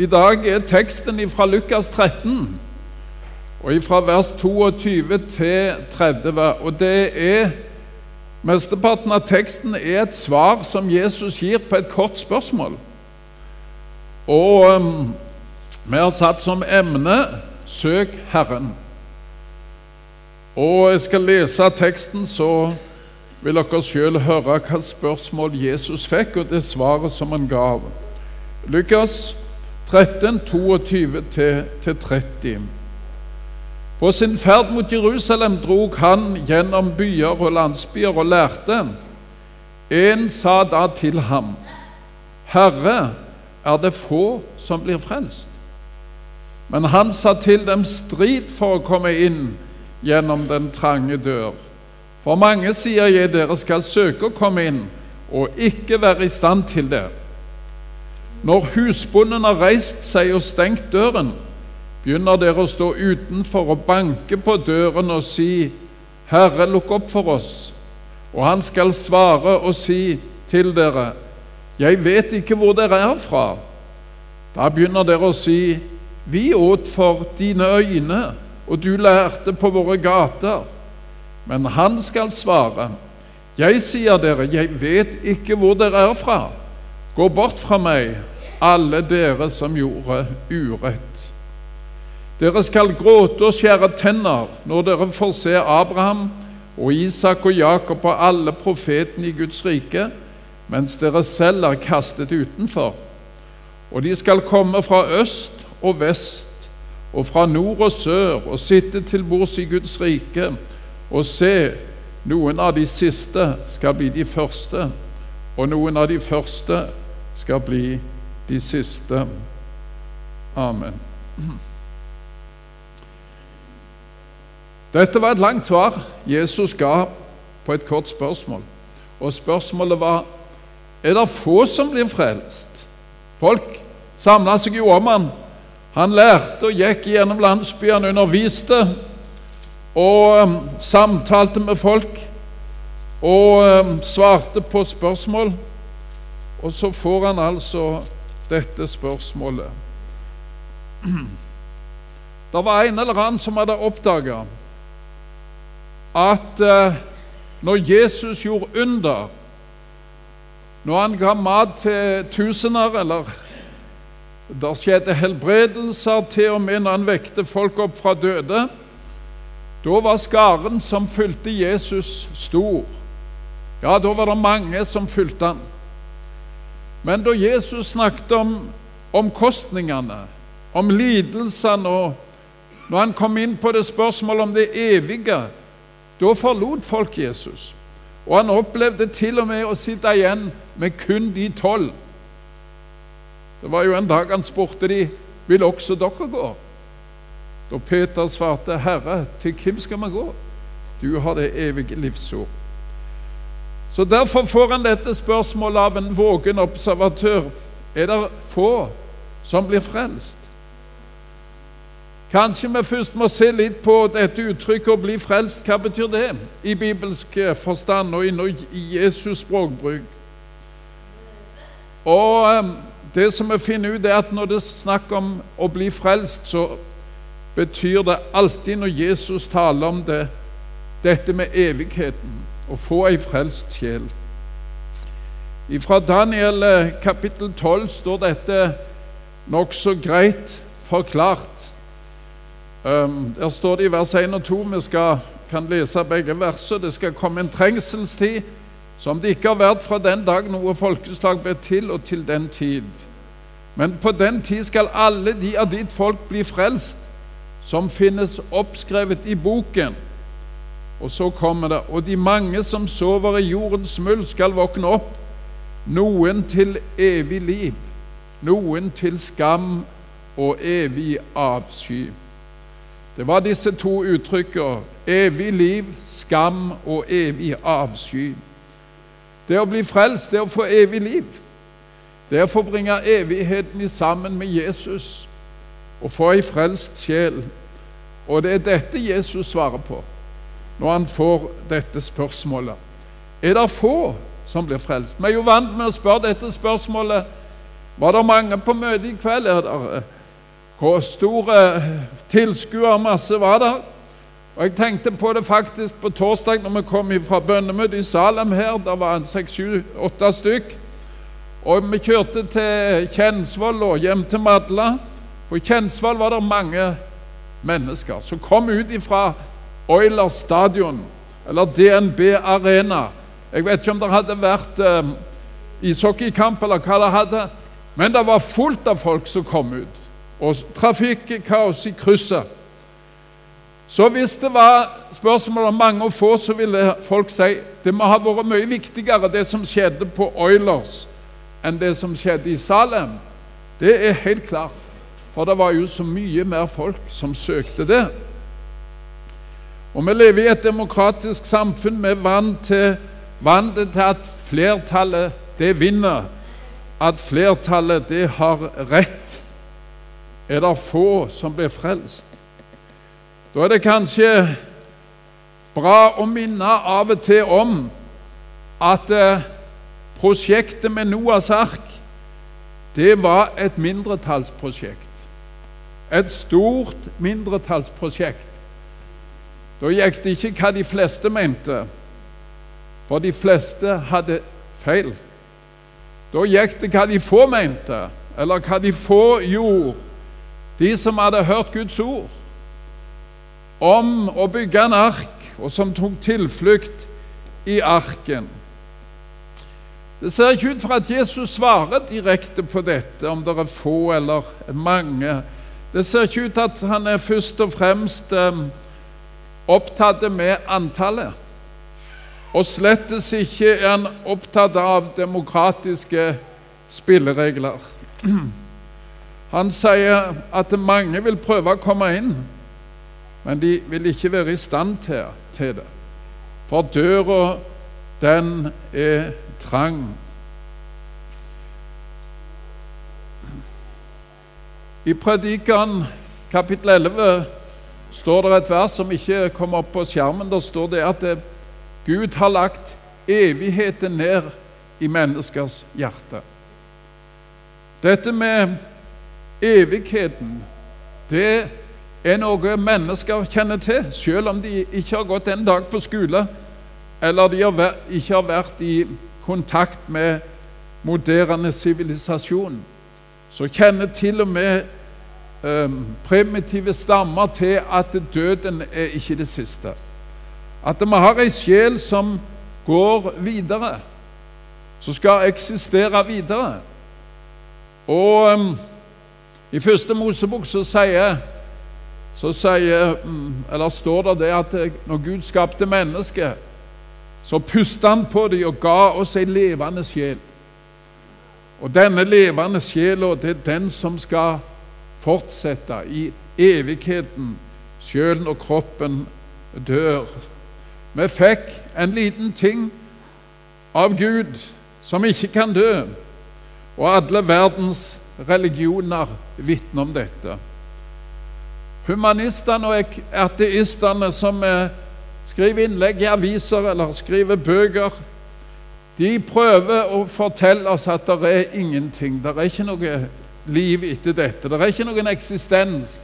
i dag er teksten fra Lukas 13, og fra vers 22 til 30. Og det er Mesteparten av teksten er et svar som Jesus gir på et kort spørsmål. Og um, vi har satt som emne 'Søk Herren'. Og jeg skal lese teksten, så vil dere sjøl høre hva spørsmål Jesus fikk, og det svaret som han gav. Lukas 13, 22-30. På sin ferd mot Jerusalem drog han gjennom byer og landsbyer og lærte. En sa da til ham, Herre, er det få som blir frelst? Men han sa til dem, strid for å komme inn gjennom den trange dør. For mange, sier jeg, dere skal søke å komme inn, og ikke være i stand til det. Når husbonden har reist seg og stengt døren, begynner dere å stå utenfor og banke på døren og si, Herre, lukk opp for oss. Og han skal svare og si til dere, Jeg vet ikke hvor dere er fra. Da begynner dere å si, Vi åt for dine øyne, og du lærte på våre gater. Men han skal svare, Jeg sier dere, jeg vet ikke hvor dere er fra. Gå bort fra meg, alle dere som gjorde urett. Dere skal gråte og skjære tenner når dere får se Abraham og Isak og Jakob og alle profetene i Guds rike, mens dere selv er kastet utenfor. Og de skal komme fra øst og vest og fra nord og sør og sitte til bords i Guds rike og se, noen av de siste skal bli de første, og noen av de første skal bli de siste. Amen. Dette var et langt svar Jesus ga på et kort spørsmål. Og spørsmålet var er det få som blir frelst. Folk samla seg jo om han. Han lærte og gikk gjennom landsbyene, underviste og um, samtalte med folk og um, svarte på spørsmål. Og så får han altså dette spørsmålet. Det var en eller annen som hadde oppdaga at uh, når Jesus gjorde under, når han ga mat til tusener, eller det skjedde helbredelser til og med når han vekte folk opp fra døde, da var skaren som fulgte Jesus, stor. Ja, da var det mange som fulgte han. Men da Jesus snakket om omkostningene, om lidelsene, og når han kom inn på det spørsmålet om det evige, da forlot folk Jesus. Og han opplevde til og med å sitte igjen med kun de tolv. Det var jo en dag han spurte de, vil også dere gå? Da Peter svarte, 'Herre, til hvem skal vi gå?' Du har det evige livsord. Så Derfor får han dette spørsmålet av en vågen observatør. Er det få som blir frelst? Kanskje vi først må se litt på dette uttrykket 'å bli frelst'. Hva betyr det i bibelsk forstand og i Jesus' språkbruk? Og Det som vi finner ut, er at når det er snakk om å bli frelst, så betyr det alltid når Jesus taler om det, dette med evigheten, å få ei frelst sjel. Fra Daniel eh, kapittel 12 står dette nokså greit forklart. Um, der står det i vers 1 og 2 Vi skal, kan lese begge verser. Det skal komme en trengselstid som det ikke har vært fra den dag noe folkeslag ble til, og til den tid. Men på den tid skal alle de av ditt folk bli frelst, som finnes oppskrevet i boken. Og så kommer det Og de mange som sover i jordens muld, skal våkne opp, noen til evig liv, noen til skam og evig avsky. Det var disse to uttrykkene evig liv, skam og evig avsky. Det å bli frelst, det å få evig liv. Det å få bringe evigheten sammen med Jesus og få ei frelst sjel. Og det er dette Jesus svarer på når han får dette spørsmålet. Er det få som blir frelst? Vi er jo vant med å spørre dette spørsmålet Var det mange på møtet i kveld? Er det, hvor stor tilskuermasse var det? Og Jeg tenkte på det faktisk på torsdag når vi kom fra bønnemøtet i Salem her. Det var seks, sju, åtte stykk. Og vi kjørte til Kjensvoll og hjem til Madla. På Kjensvoll var det mange mennesker som kom ut fra Oilers stadion, eller DNB Arena. Jeg vet ikke om det hadde vært eh, ishockeykamp eller hva det hadde, men det var fullt av folk som kom ut. Og trafikkaos i krysset. Så hvis det var spørsmål om mange og få, så ville folk si det må ha vært mye viktigere det som skjedde på Oilers, enn det som skjedde i Salem. Det er helt klart. For det var jo så mye mer folk som søkte det. Og vi lever i et demokratisk samfunn med vant til, vant til at flertallet, det vinner. At flertallet, det har rett. Er det få som blir frelst? Da er det kanskje bra å minne av og til om at eh, prosjektet med Noas ark, det var et mindretallsprosjekt. Et stort mindretallsprosjekt. Da gikk det ikke hva de fleste mente, for de fleste hadde feil. Da gikk det hva de få mente, eller hva de få gjorde, de som hadde hørt Guds ord om å bygge en ark, og som tok tilflukt i arken. Det ser ikke ut for at Jesus svarer direkte på dette, om det er få eller mange. Det ser ikke ut til at han er først og fremst eh, opptatt med antallet. Og slettes ikke er han opptatt av demokratiske spilleregler. Han sier at mange vil prøve å komme inn, men de vil ikke være i stand til, det. For døra, den er trang. I Predikeren kapittel 11 står det et vers som ikke kommer opp på skjermen. Der står det at Gud har lagt evigheten ned i menneskers hjerte. Dette med evigheten, det er noe mennesker kjenner til, selv om de ikke har gått en dag på skole, eller de ikke har vært i kontakt med moderne sivilisasjon. Så kjenner til og med primitive stammer til at døden er ikke det siste. At vi har ei sjel som går videre, som skal eksistere videre. Og um, i første Mosebok så sier, så sier mm, Eller står det det at når Gud skapte mennesket, så pustet han på dem og ga oss ei levende sjel. Og denne levende sjela, det er den som skal fortsette i evigheten, Sjelen og kroppen dør. Vi fikk en liten ting av Gud som ikke kan dø, og alle verdens religioner vitner om dette. Humanistene og ateistene som skriver innlegg i aviser eller skriver bøker, de prøver å fortelle oss at det er ingenting, det er ikke noe liv etter dette, det er ikke noen eksistens.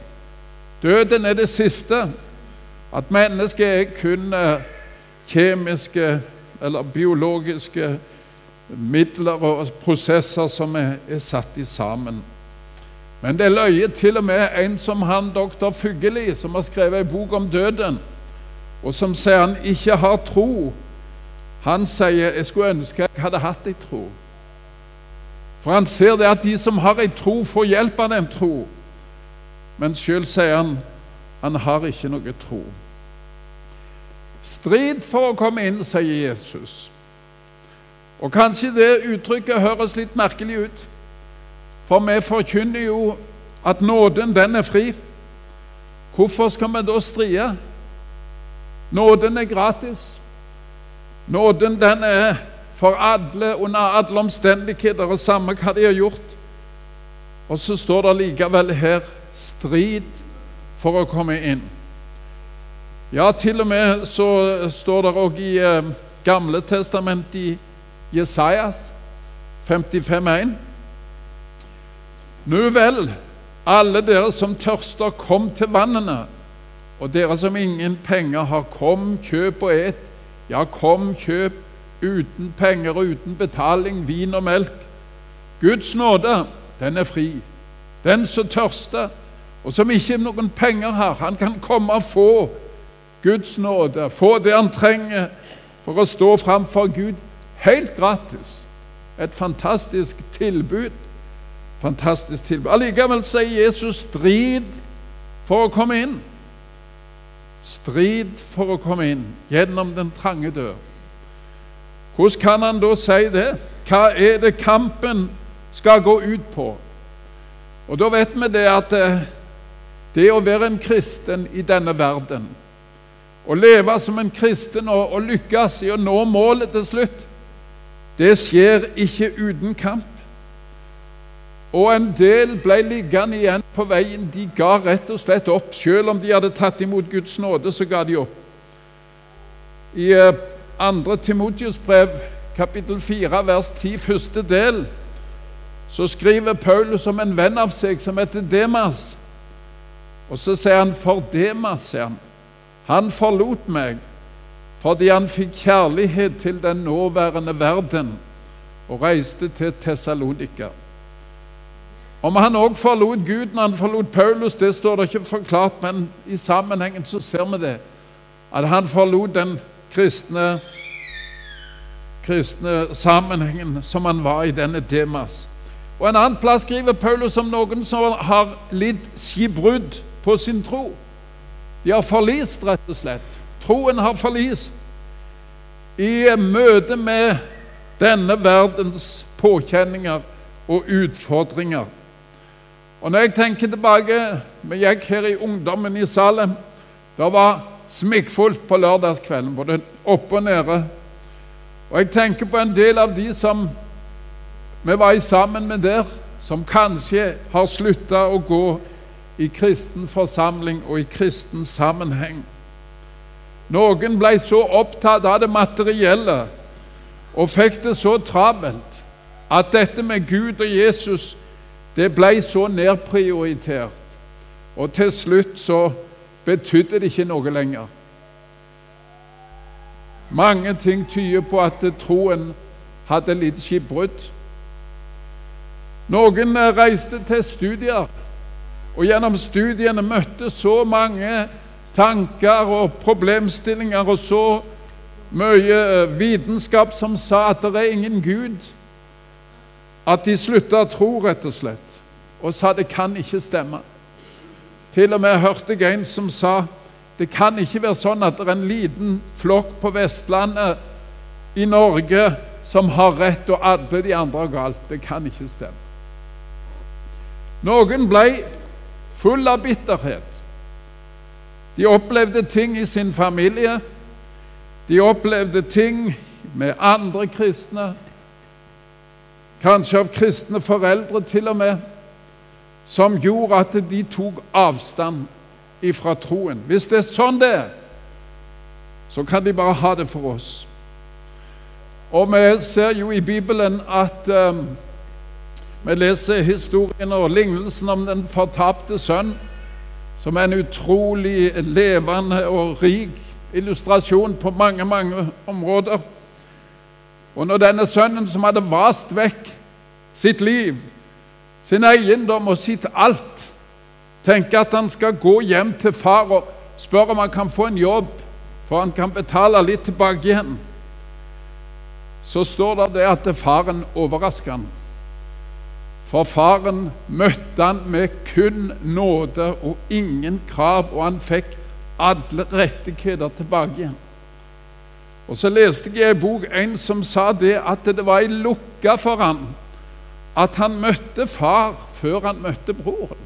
Døden er det siste. At mennesket er kun eh, kjemiske eller biologiske midler og prosesser som er, er satt i sammen. Men det løyer til og med en som han doktor Fugelli, som har skrevet en bok om døden, og som sier han ikke har tro. Han sier 'jeg skulle ønske jeg hadde hatt ei tro'. For han ser det at de som har ei tro, får hjelp av den tro. Men sjøl sier han han har ikke noe tro. Strid for å komme inn, sier Jesus. Og kanskje det uttrykket høres litt merkelig ut, for vi forkynner jo at nåden, den er fri. Hvorfor skal vi da stride? Nåden er gratis. Nåden, den er for alle under alle omstendigheter, og samme hva de har gjort. Og så står det likevel her strid for å komme inn. Ja, til og med så står det òg i eh, Gamle testamentet i Jesajas 55,1. Nu vel, alle dere som tørster, kom til vannene. Og dere som ingen penger har, kom, kjøp og et. Ja, kom, kjøp uten penger og uten betaling, vin og melk. Guds nåde, den er fri. Den som tørster, og som ikke noen penger har, han kan komme og få Guds nåde, få det han trenger for å stå framfor Gud helt gratis. Et fantastisk tilbud. Fantastisk tilbud. Allikevel sier Jesus strid for å komme inn. Strid for å komme inn gjennom den trange dør. Hvordan kan han da si det? Hva er det kampen skal gå ut på? Og Da vet vi det at eh, det å være en kristen i denne verden, å leve som en kristen og, og lykkes i å nå målet til slutt, det skjer ikke uten kamp. Og en del ble liggende igjen på veien. De ga rett og slett opp. Selv om de hadde tatt imot Guds nåde, så ga de opp. I 2. Eh, Timotius brev, kapittel 4, vers 10, første del, så skriver Paulus om en venn av seg som heter Demas. Og så sier han, 'For Demas', sier han, 'han forlot meg fordi han fikk kjærlighet til den nåværende verden' og reiste til Tessalonika. Om han òg forlot Gud når han forlot Paulus, det står det ikke forklart, men i sammenhengen så ser vi det. At han forlot den kristne, kristne sammenhengen som han var i denne Demas. Og En annen plass skriver Paulus om noen som har lidd skipbrudd på sin tro. De har forlist, rett og slett. Troen har forlist i møte med denne verdens påkjenninger og utfordringer. Og Når jeg tenker tilbake Vi gikk her i ungdommen i Salem. Det var smikkfullt på lørdagskvelden, både oppe og nede. Og jeg tenker på en del av de som vi var sammen med der, som kanskje har slutta å gå i kristen forsamling og i kristen sammenheng. Noen ble så opptatt av det materielle og fikk det så travelt at dette med Gud og Jesus det ble så nedprioritert. Og til slutt så betydde det ikke noe lenger. Mange ting tyder på at troen hadde litt skipbrudd. Noen reiste til studier, og gjennom studiene møtte så mange tanker og problemstillinger og så mye vitenskap som sa at det er ingen Gud, at de slutta å tro, rett og slett og sa det kan ikke stemme. Til og med hørte jeg en som sa det kan ikke være sånn at det er en liten flokk på Vestlandet i Norge som har rett, og alle de andre har galt. Det kan ikke stemme. Noen ble full av bitterhet. De opplevde ting i sin familie. De opplevde ting med andre kristne, kanskje av kristne foreldre til og med som gjorde at de tok avstand ifra troen. Hvis det er sånn det er, så kan de bare ha det for oss. Og vi ser jo i Bibelen at um, vi leser historien og lignelsen om den fortapte sønn, som er en utrolig levende og rik illustrasjon på mange, mange områder. Og når denne sønnen som hadde vast vekk sitt liv sin eiendom og sitt alt. Tenker at han skal gå hjem til far og spørre om han kan få en jobb, for han kan betale litt tilbake igjen. Så står det det at faren overrasker han. For faren møtte han med kun nåde og ingen krav, og han fikk alle rettigheter tilbake igjen. Og Så leste jeg i en bok en som sa det at det var ei lukke for han at han møtte far før han møtte broren.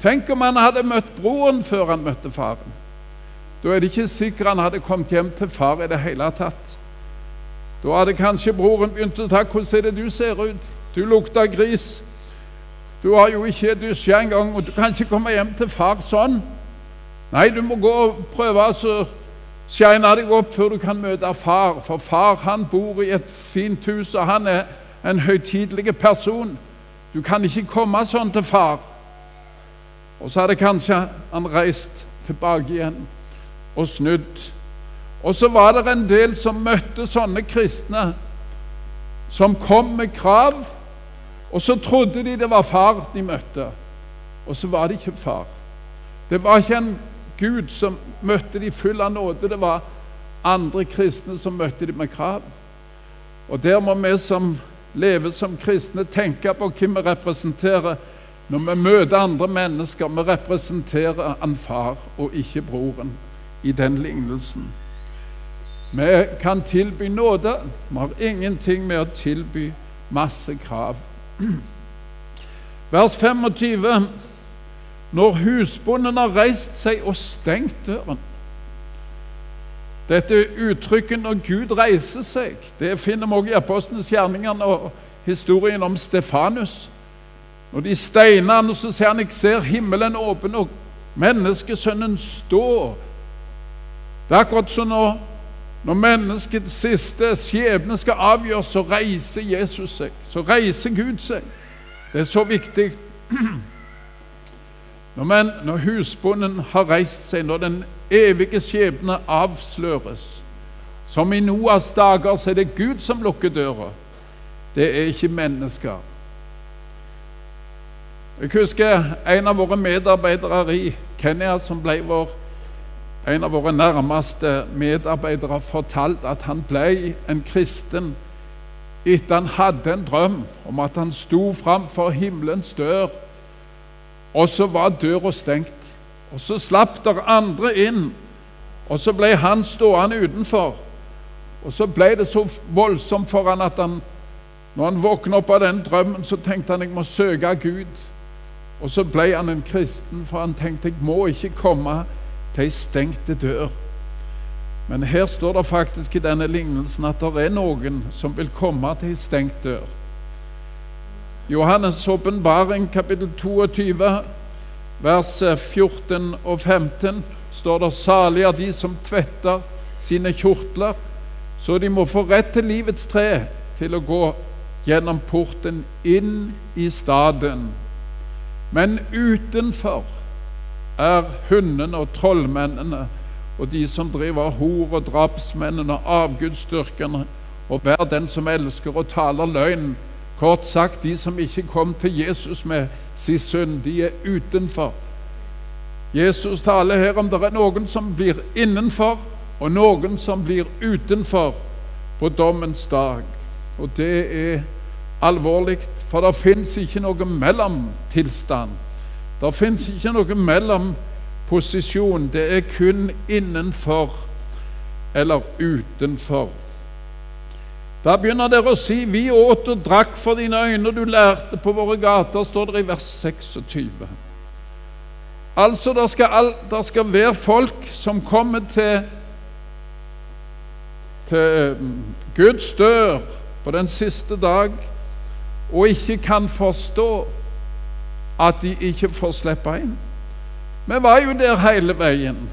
Tenk om han hadde møtt broren før han møtte faren. Da er det ikke sikkert han hadde kommet hjem til far i det hele tatt. Da hadde kanskje broren begynt å ta 'Hvordan er det du ser ut? Du lukter gris. Du har jo ikke dusja engang, og du kan ikke komme hjem til far sånn.' Nei, du må gå og prøve å shine deg opp før du kan møte far, for far han bor i et fint hus, og han er en høytidelig person. Du kan ikke komme sånn til far. Og så hadde kanskje han reist tilbake igjen og snudd. Og så var det en del som møtte sånne kristne, som kom med krav, og så trodde de det var far de møtte, og så var det ikke far. Det var ikke en Gud som møtte de full av nåde, det var andre kristne som møtte de med krav. Og der må vi som lever som kristne, tenke på hvem vi representerer. Når vi møter andre mennesker, vi representerer en far og ikke broren i den lignelsen. Vi kan tilby nåde. Vi har ingenting med å tilby masse krav. Vers 25. Når husbonden har reist seg og stengt døren Dette uttrykket 'når Gud reiser seg' det finner vi også i Apostlenes gjerninger og historien om Stefanus. Når de steiner han, så ser han jeg ser himmelen åpen og menneskesønnen stå. Det er akkurat som når, når menneskets siste skjebne skal avgjøres, så reiser Jesus seg. Så reiser Gud seg. Det er så viktig. Når, men, når husbonden har reist seg, når den evige skjebne avsløres Som i Noas dager så er det Gud som lukker døra. Det er ikke mennesker. Jeg husker en av våre medarbeidere i Kenya, som ble vår, en av våre nærmeste medarbeidere, fortalt at han ble en kristen etter han hadde en drøm om at han sto framfor himmelens dør og så var døra stengt. Og så slapp der andre inn, og så ble han stående utenfor. Og så ble det så voldsomt for han at han, når han våkna opp av den drømmen, så tenkte han jeg må søke Gud. Og så ble han en kristen, for han tenkte jeg må ikke komme til ei stengte dør. Men her står det faktisk i denne lignelsen at det er noen som vil komme til ei stengt dør. Johannes' åpenbaring, kapittel 22, vers 14 og 15, står det salig av de som tvetter sine kjortler, så de må få rett til livets tre, til å gå gjennom porten inn i staden. Men utenfor er hundene og trollmennene og de som driver hor og drapsmennene og avgudsdyrkerne, og hver den som elsker og taler løgn Kort sagt, de som ikke kom til Jesus med sin synd, de er utenfor. Jesus taler her om det er noen som blir innenfor, og noen som blir utenfor på dommens dag. Og det er alvorlig, for det fins ikke noe mellomtilstand. Det fins ikke noe mellomposisjon. Det er kun innenfor eller utenfor. Da begynner dere å si 'Vi åt og drakk for dine øyne, du lærte på våre gater', står det i vers 26. Altså, det skal, det skal være folk som kommer til, til mm, Guds dør på den siste dag og ikke kan forstå at de ikke får slippe inn. Vi var jo der hele veien.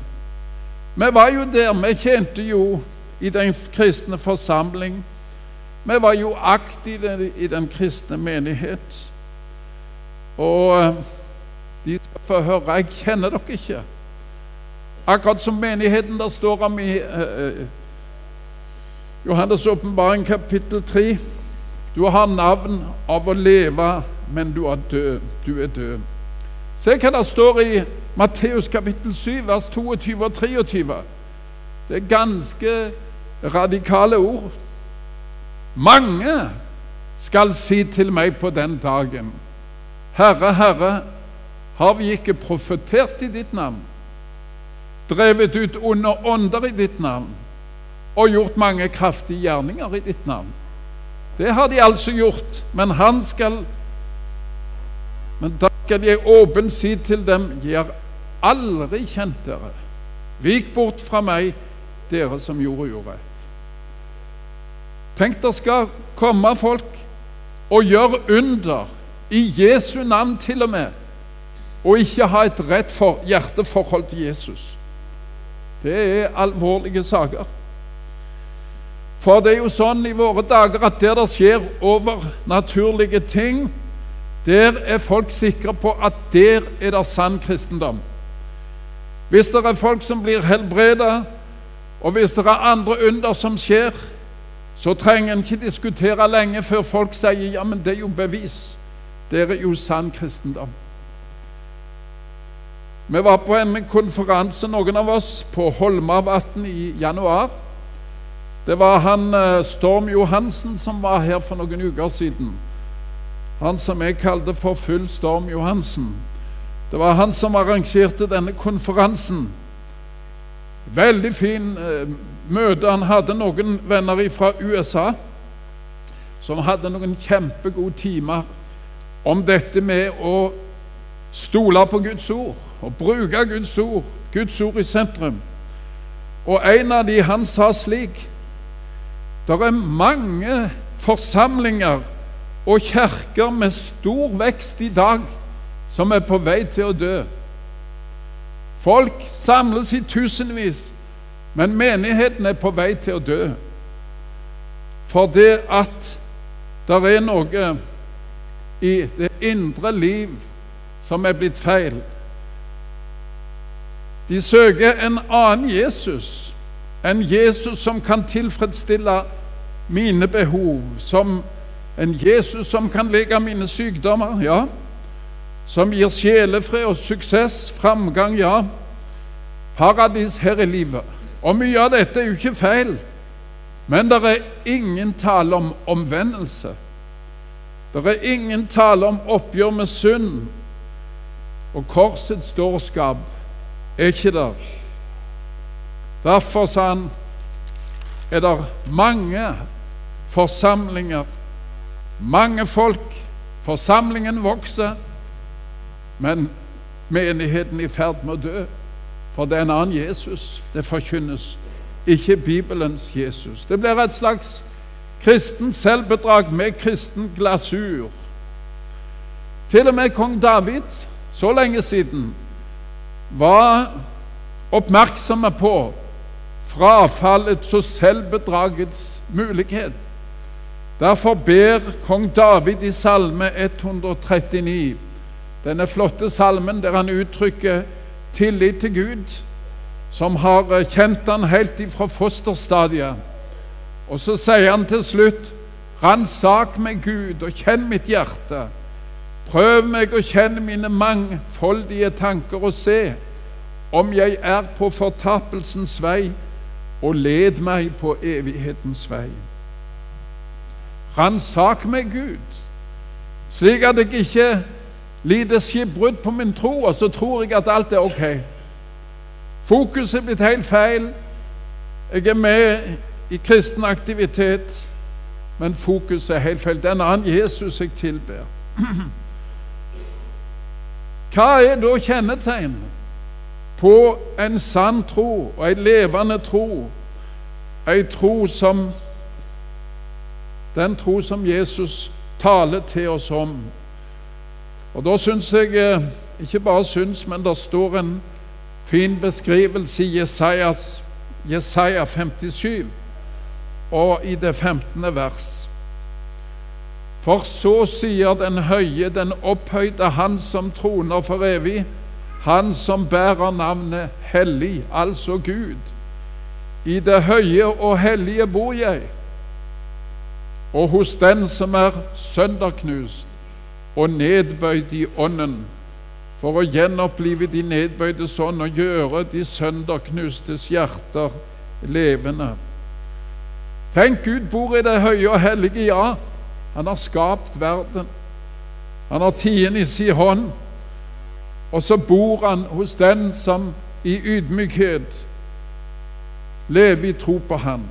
Vi var jo der. Vi tjente jo i den kristne forsamling vi var jo aktive i den kristne menighet. Og eh, de skal få høre Jeg kjenner dere ikke. Akkurat som menigheten der står om i eh, Johannes' åpenbaring kapittel 3. Du har navn av å leve, men du er død. Du er død. Se hva det står i Matteus kapittel 7, vers 22 og 23. Det er ganske radikale ord. Mange skal si til meg på den dagen, Herre, Herre, har vi ikke profetert i ditt navn, drevet ut onde ånder i ditt navn og gjort mange kraftige gjerninger i ditt navn? Det har de altså gjort, men han skal Men da skal jeg åpent si til dem, jeg har aldri kjent dere. Vik bort fra meg, dere som gjorde urett. Tenk det skal komme folk og gjøre under, i Jesu navn til og med, og ikke ha et rett for hjerteforhold til Jesus. Det er alvorlige saker. For det er jo sånn i våre dager at der det skjer overnaturlige ting, der er folk sikre på at der er det sann kristendom. Hvis det er folk som blir helbredet, og hvis det er andre under som skjer, så trenger en ikke diskutere lenge før folk sier ja, men det er jo bevis. Det er jo sann kristendom. Vi var på en konferanse, noen av oss, på Holmavatn i januar. Det var han eh, Storm Johansen som var her for noen uker siden. Han som jeg kalte for Full Storm Johansen. Det var han som arrangerte denne konferansen. Veldig fin eh, møte. Han hadde noen venner fra USA som hadde noen kjempegode timer om dette med å stole på Guds ord og bruke Guds ord, Guds ord i sentrum. Og en av de han sa slik Det er mange forsamlinger og kirker med stor vekst i dag som er på vei til å dø. Folk samles i tusenvis, men menigheten er på vei til å dø. For det at det er noe i det indre liv som er blitt feil. De søker en annen Jesus, en Jesus som kan tilfredsstille mine behov, som en Jesus som kan leke mine sykdommer. ja som gir sjelefred og suksess, framgang, ja. Paradis her i livet. Og mye av dette er jo ikke feil, men det er ingen tale om omvendelse. Det er ingen tale om oppgjør med synd. Og korsets dårskap er ikke der. Derfor, sa han, er det mange forsamlinger, mange folk. Forsamlingen vokser. Men menigheten er i ferd med å dø, for det er en annen Jesus det forkynnes, ikke Bibelens Jesus. Det blir et slags kristent selvbedrag med kristen glasur. Til og med kong David, så lenge siden, var oppmerksomme på frafallets og selvbedragets mulighet. Derfor ber kong David i Salme 139 denne flotte salmen der han uttrykker tillit til Gud, som har eh, kjent han helt ifra fosterstadiet. Og så sier han til slutt, ransak meg, Gud, og kjenn mitt hjerte. Prøv meg å kjenne mine mangfoldige tanker og se om jeg er på fortapelsens vei, og led meg på evighetens vei. Ransak meg, Gud, slik at jeg ikke lider skipbrudd på min tro, og så tror jeg at alt er ok. Fokuset er blitt helt feil. Jeg er med i kristen aktivitet, men fokuset er helt feil. Det er en annen Jesus jeg tilber. Hva er da kjennetegn på en sann tro og en levende tro? En tro som den tro som Jesus taler til oss om og Da syns jeg eh, Ikke bare syns, men det står en fin beskrivelse i Jesajas, Jesaja 57 og i det 15. vers. For så sier den høye, den opphøyde, Han som troner for evig, Han som bærer navnet Hellig, altså Gud. I det høye og hellige bor jeg, og hos den som er sønderknust og nedbøyd i ånden, for å gjenopplive de nedbøydes ånd og gjøre de sønderknustes hjerter levende. Tenk, Gud bor i det høye og hellige, ja. Han har skapt verden. Han har tiden i sin hånd. Og så bor han hos den som i ydmykhet lever i tro på Han.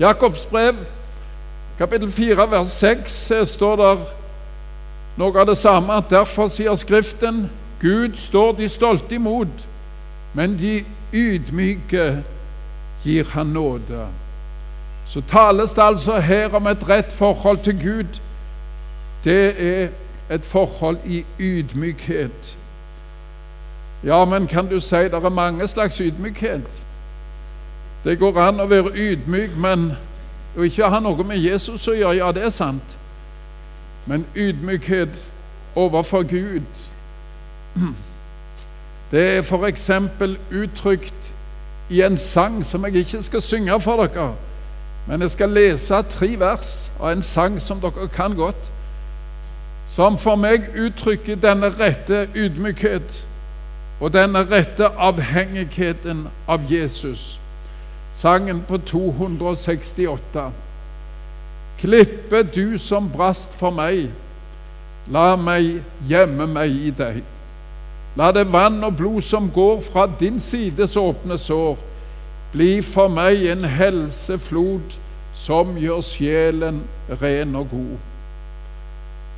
Jakobs brev, kapittel 4, vers 6, står der noe av det samme. Derfor sier Skriften Gud står de stolte imot, men de ydmyke gir Han nåde. Så tales det altså her om et rett forhold til Gud. Det er et forhold i ydmykhet. Ja, men kan du si det er mange slags ydmykhet? Det går an å være ydmyk, men å ikke ha noe med Jesus å gjøre, ja, det er sant. Men ydmykhet overfor Gud, det er f.eks. uttrykt i en sang som jeg ikke skal synge for dere, men jeg skal lese tre vers av en sang som dere kan godt, som for meg uttrykker denne rette ydmykhet og denne rette avhengigheten av Jesus. Sangen på 268. Klippe du som brast for meg, la meg gjemme meg i deg. La det vann og blod som går fra din sides åpne sår, bli for meg en helseflod som gjør sjelen ren og god.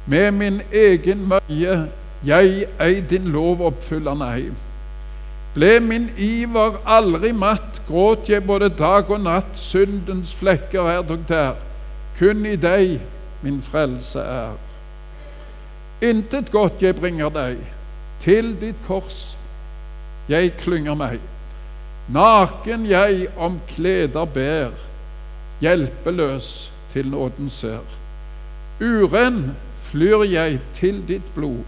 Med min egen møye jeg ei din lov oppfyller, nei. Ble min iver aldri matt, gråt jeg både dag og natt, syndens flekker er dog der, kun i deg min frelse er. Intet godt jeg bringer deg, til ditt kors jeg klynger meg. Naken jeg om kleder ber, hjelpeløs til nåden ser. Uren flyr jeg til ditt blod,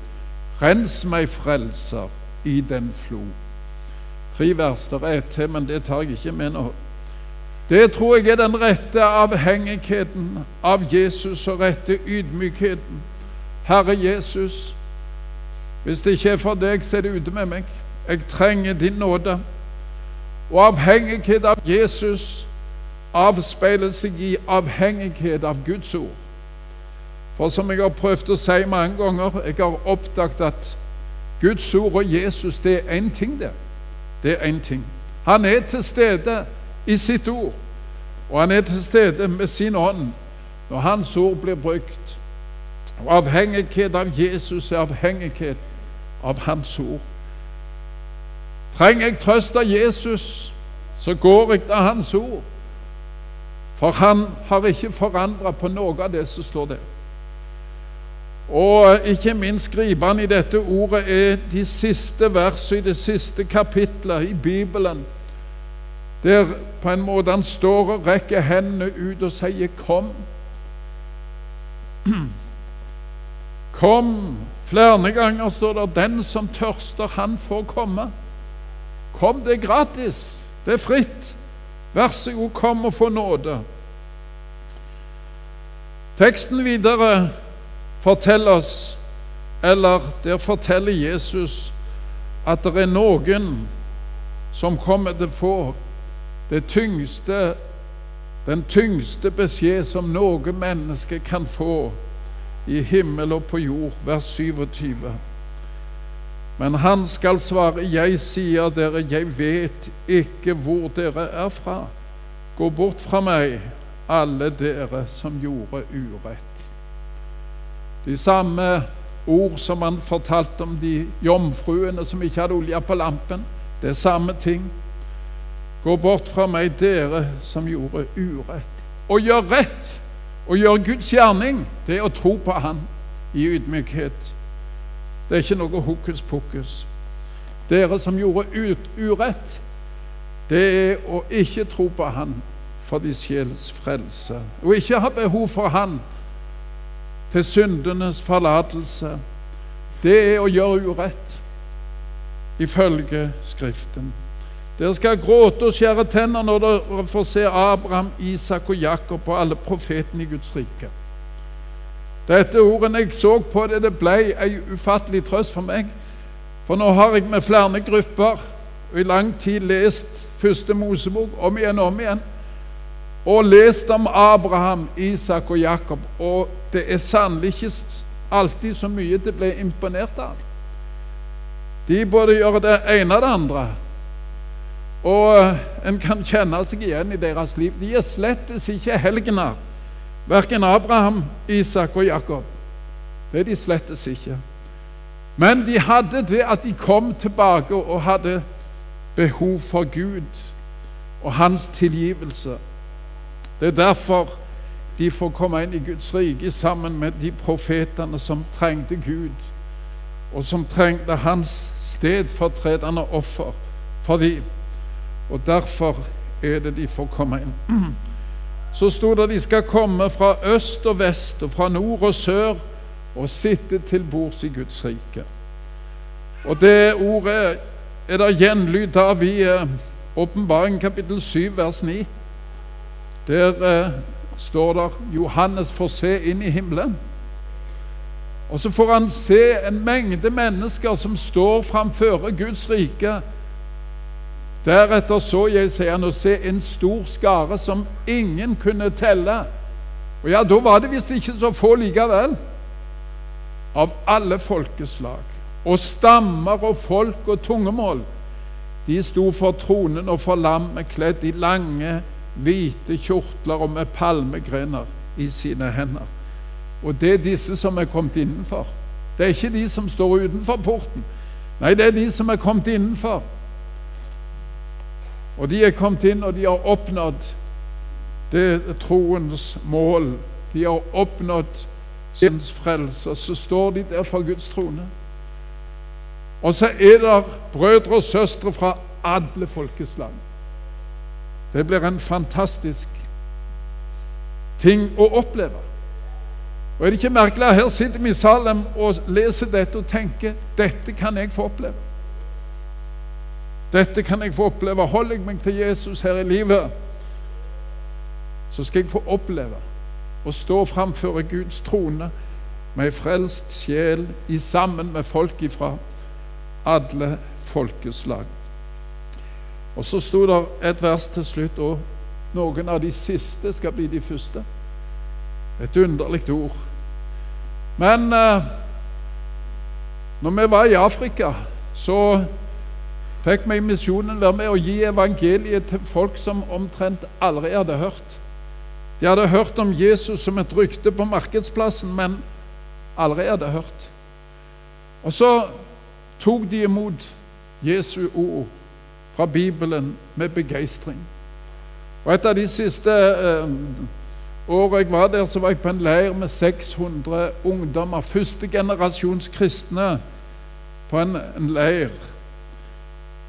rens meg, frelser, i den flo. Tre vers der er til, men det tar jeg ikke med nå. Det tror jeg er den rette avhengigheten av Jesus og rette ydmykheten. Herre Jesus, hvis det ikke er for deg, så er det ute med meg. Jeg trenger din nåde. Og avhengighet av Jesus avspeiler seg i avhengighet av Guds ord. For som jeg har prøvd å si mange ganger, jeg har oppdaget at Guds ord og Jesus, det er én ting, det. Det er én ting. Han er til stede i sitt ord, og han er til stede med sin ånd når hans ord blir brukt. Og avhengighet av Jesus er avhengighet av Hans ord. Trenger jeg trøst av Jesus, så går jeg til Hans ord. For han har ikke forandra på noe av det som står der. Og ikke minst gripende i dette ordet er de siste versene i det siste kapitlet i Bibelen, der på en måte han står og rekker hendene ut og sier 'Kom'. Kom, Flere ganger står det 'Den som tørster, han får komme'. Kom, det er gratis. Det er fritt. Vær så god, kom og få nåde. Teksten videre forteller oss, eller der forteller Jesus, at det er noen som kommer til å få tyngste, den tyngste beskjed som noe menneske kan få i himmel og på jord, vers 27. Men han skal svare, jeg sier dere, jeg vet ikke hvor dere er fra. Gå bort fra meg, alle dere som gjorde urett. De samme ord som han fortalte om de jomfruene som ikke hadde olje på lampen. Det er samme ting. Gå bort fra meg, dere som gjorde urett. Å gjøre rett å gjøre Guds gjerning, det er å tro på Han i ydmykhet. Det er ikke noe hokus pokus. Dere som gjorde ut, urett, det er å ikke tro på Han for de sjels frelse. Og ikke ha behov for Han til syndenes forlatelse. Det er å gjøre urett, ifølge Skriften. Dere skal gråte og skjære tenner når dere får se Abraham, Isak og Jakob og alle profetene i Guds rike. Dette ordet jeg så på det, det ble en ufattelig trøst for meg. For nå har jeg med flere grupper og i lang tid lest Første Mosebok om igjen og om igjen. Og lest om Abraham, Isak og Jakob. Og det er sannelig ikke alltid så mye det ble imponert av. De både gjøre det ene og det andre. Og eh, en kan kjenne seg igjen i deres liv. De er slettes ikke helgener, verken Abraham, Isak og Jakob. Det er de slettes ikke. Men de hadde det at de kom tilbake og hadde behov for Gud og hans tilgivelse. Det er derfor de får komme inn i Guds rike sammen med de profetene som trengte Gud, og som trengte hans stedfortredende offer for dem. Og derfor er det de får komme inn. Så sto det de skal komme fra øst og vest og fra nord og sør og sitte til bords i Guds rike. Og det ordet er det gjenlyd av i eh, Åpenbaring kapittel 7 vers 9. Der eh, står det Johannes får se inn i himmelen. Og så får han se en mengde mennesker som står framfor Guds rike. Deretter så jeg, sier han, å se en stor skare som ingen kunne telle. Og ja, da var det visst ikke så få likevel. Av alle folkeslag og stammer og folk og tungemål. De sto for tronen og for lammet, kledd i lange, hvite kjortler og med palmegrener i sine hender. Og det er disse som er kommet innenfor. Det er ikke de som står utenfor porten. Nei, det er de som er kommet innenfor. Og de er kommet inn, og de har oppnådd det troens mål. De har oppnådd syns frelse. Så står de der for Guds trone. Og så er det brødre og søstre fra alle folkeslag. Det blir en fantastisk ting å oppleve. Og Er det ikke merkelig her sitter vi i Salem og leser dette og tenker dette kan jeg få oppleve? Dette kan jeg få oppleve. Holder jeg meg til Jesus her i livet, så skal jeg få oppleve å stå framfor Guds trone med ei frelst sjel i sammen med folk ifra alle folkeslag. Og så sto det et vers til slutt, og noen av de siste skal bli de første. Et underlig ord. Men eh, når vi var i Afrika, så fikk meg i misjonen være med å gi evangeliet til folk som omtrent aldri hadde hørt. De hadde hørt om Jesus som et rykte på markedsplassen, men aldri hadde hørt. Og så tok de imot Jesu ord fra Bibelen med begeistring. Og Et av de siste eh, årene jeg var der, så var jeg på en leir med 600 ungdommer. Første generasjons kristne på en, en leir.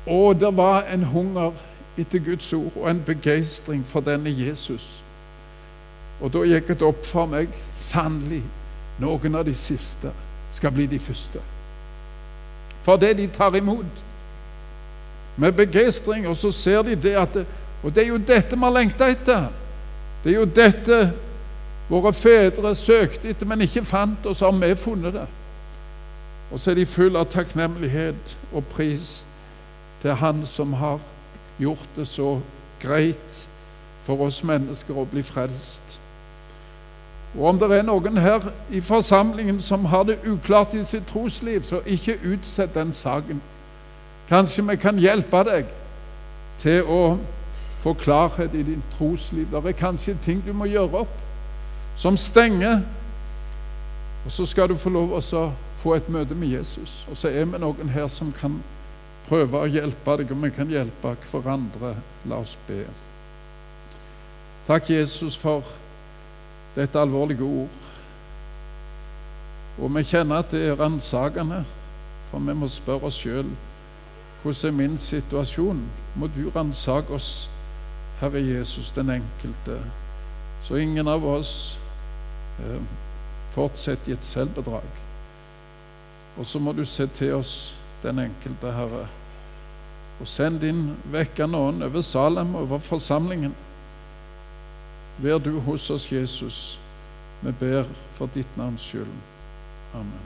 Og det var en hunger etter Guds ord og en begeistring for denne Jesus. Og da gikk det opp for meg sannelig noen av de siste skal bli de første. For det de tar imot med begeistring, og så ser de det at det, Og det er jo dette vi har lengta etter. Det er jo dette våre fedre søkte etter, men ikke fant, og så har vi funnet det. Og så er de fulle av takknemlighet og pris til Han som har gjort det så greit for oss mennesker å bli frelst. Og om det er noen her i forsamlingen som har det uklart i sitt trosliv, så ikke utsett den saken. Kanskje vi kan hjelpe deg til å få klarhet i din trosliv. Det er kanskje ting du må gjøre opp, som stenger. Og så skal du få lov å få et møte med Jesus. Og så er vi noen her som kan prøve å hjelpe deg, og vi kan hjelpe hverandre. La oss be. Takk, Jesus, for dette alvorlige ord. Og vi kjenner at det er ransakende, for vi må spørre oss sjøl hvordan er min situasjon? Må du ransake oss, Herre Jesus, den enkelte, så ingen av oss eh, fortsetter i et selvbedrag. Og så må du se til oss, den enkelte, Herre, og send din vekkende ånd over Salem over forsamlingen. Vær du hos oss, Jesus. Vi ber for ditt navns skyld. Amen.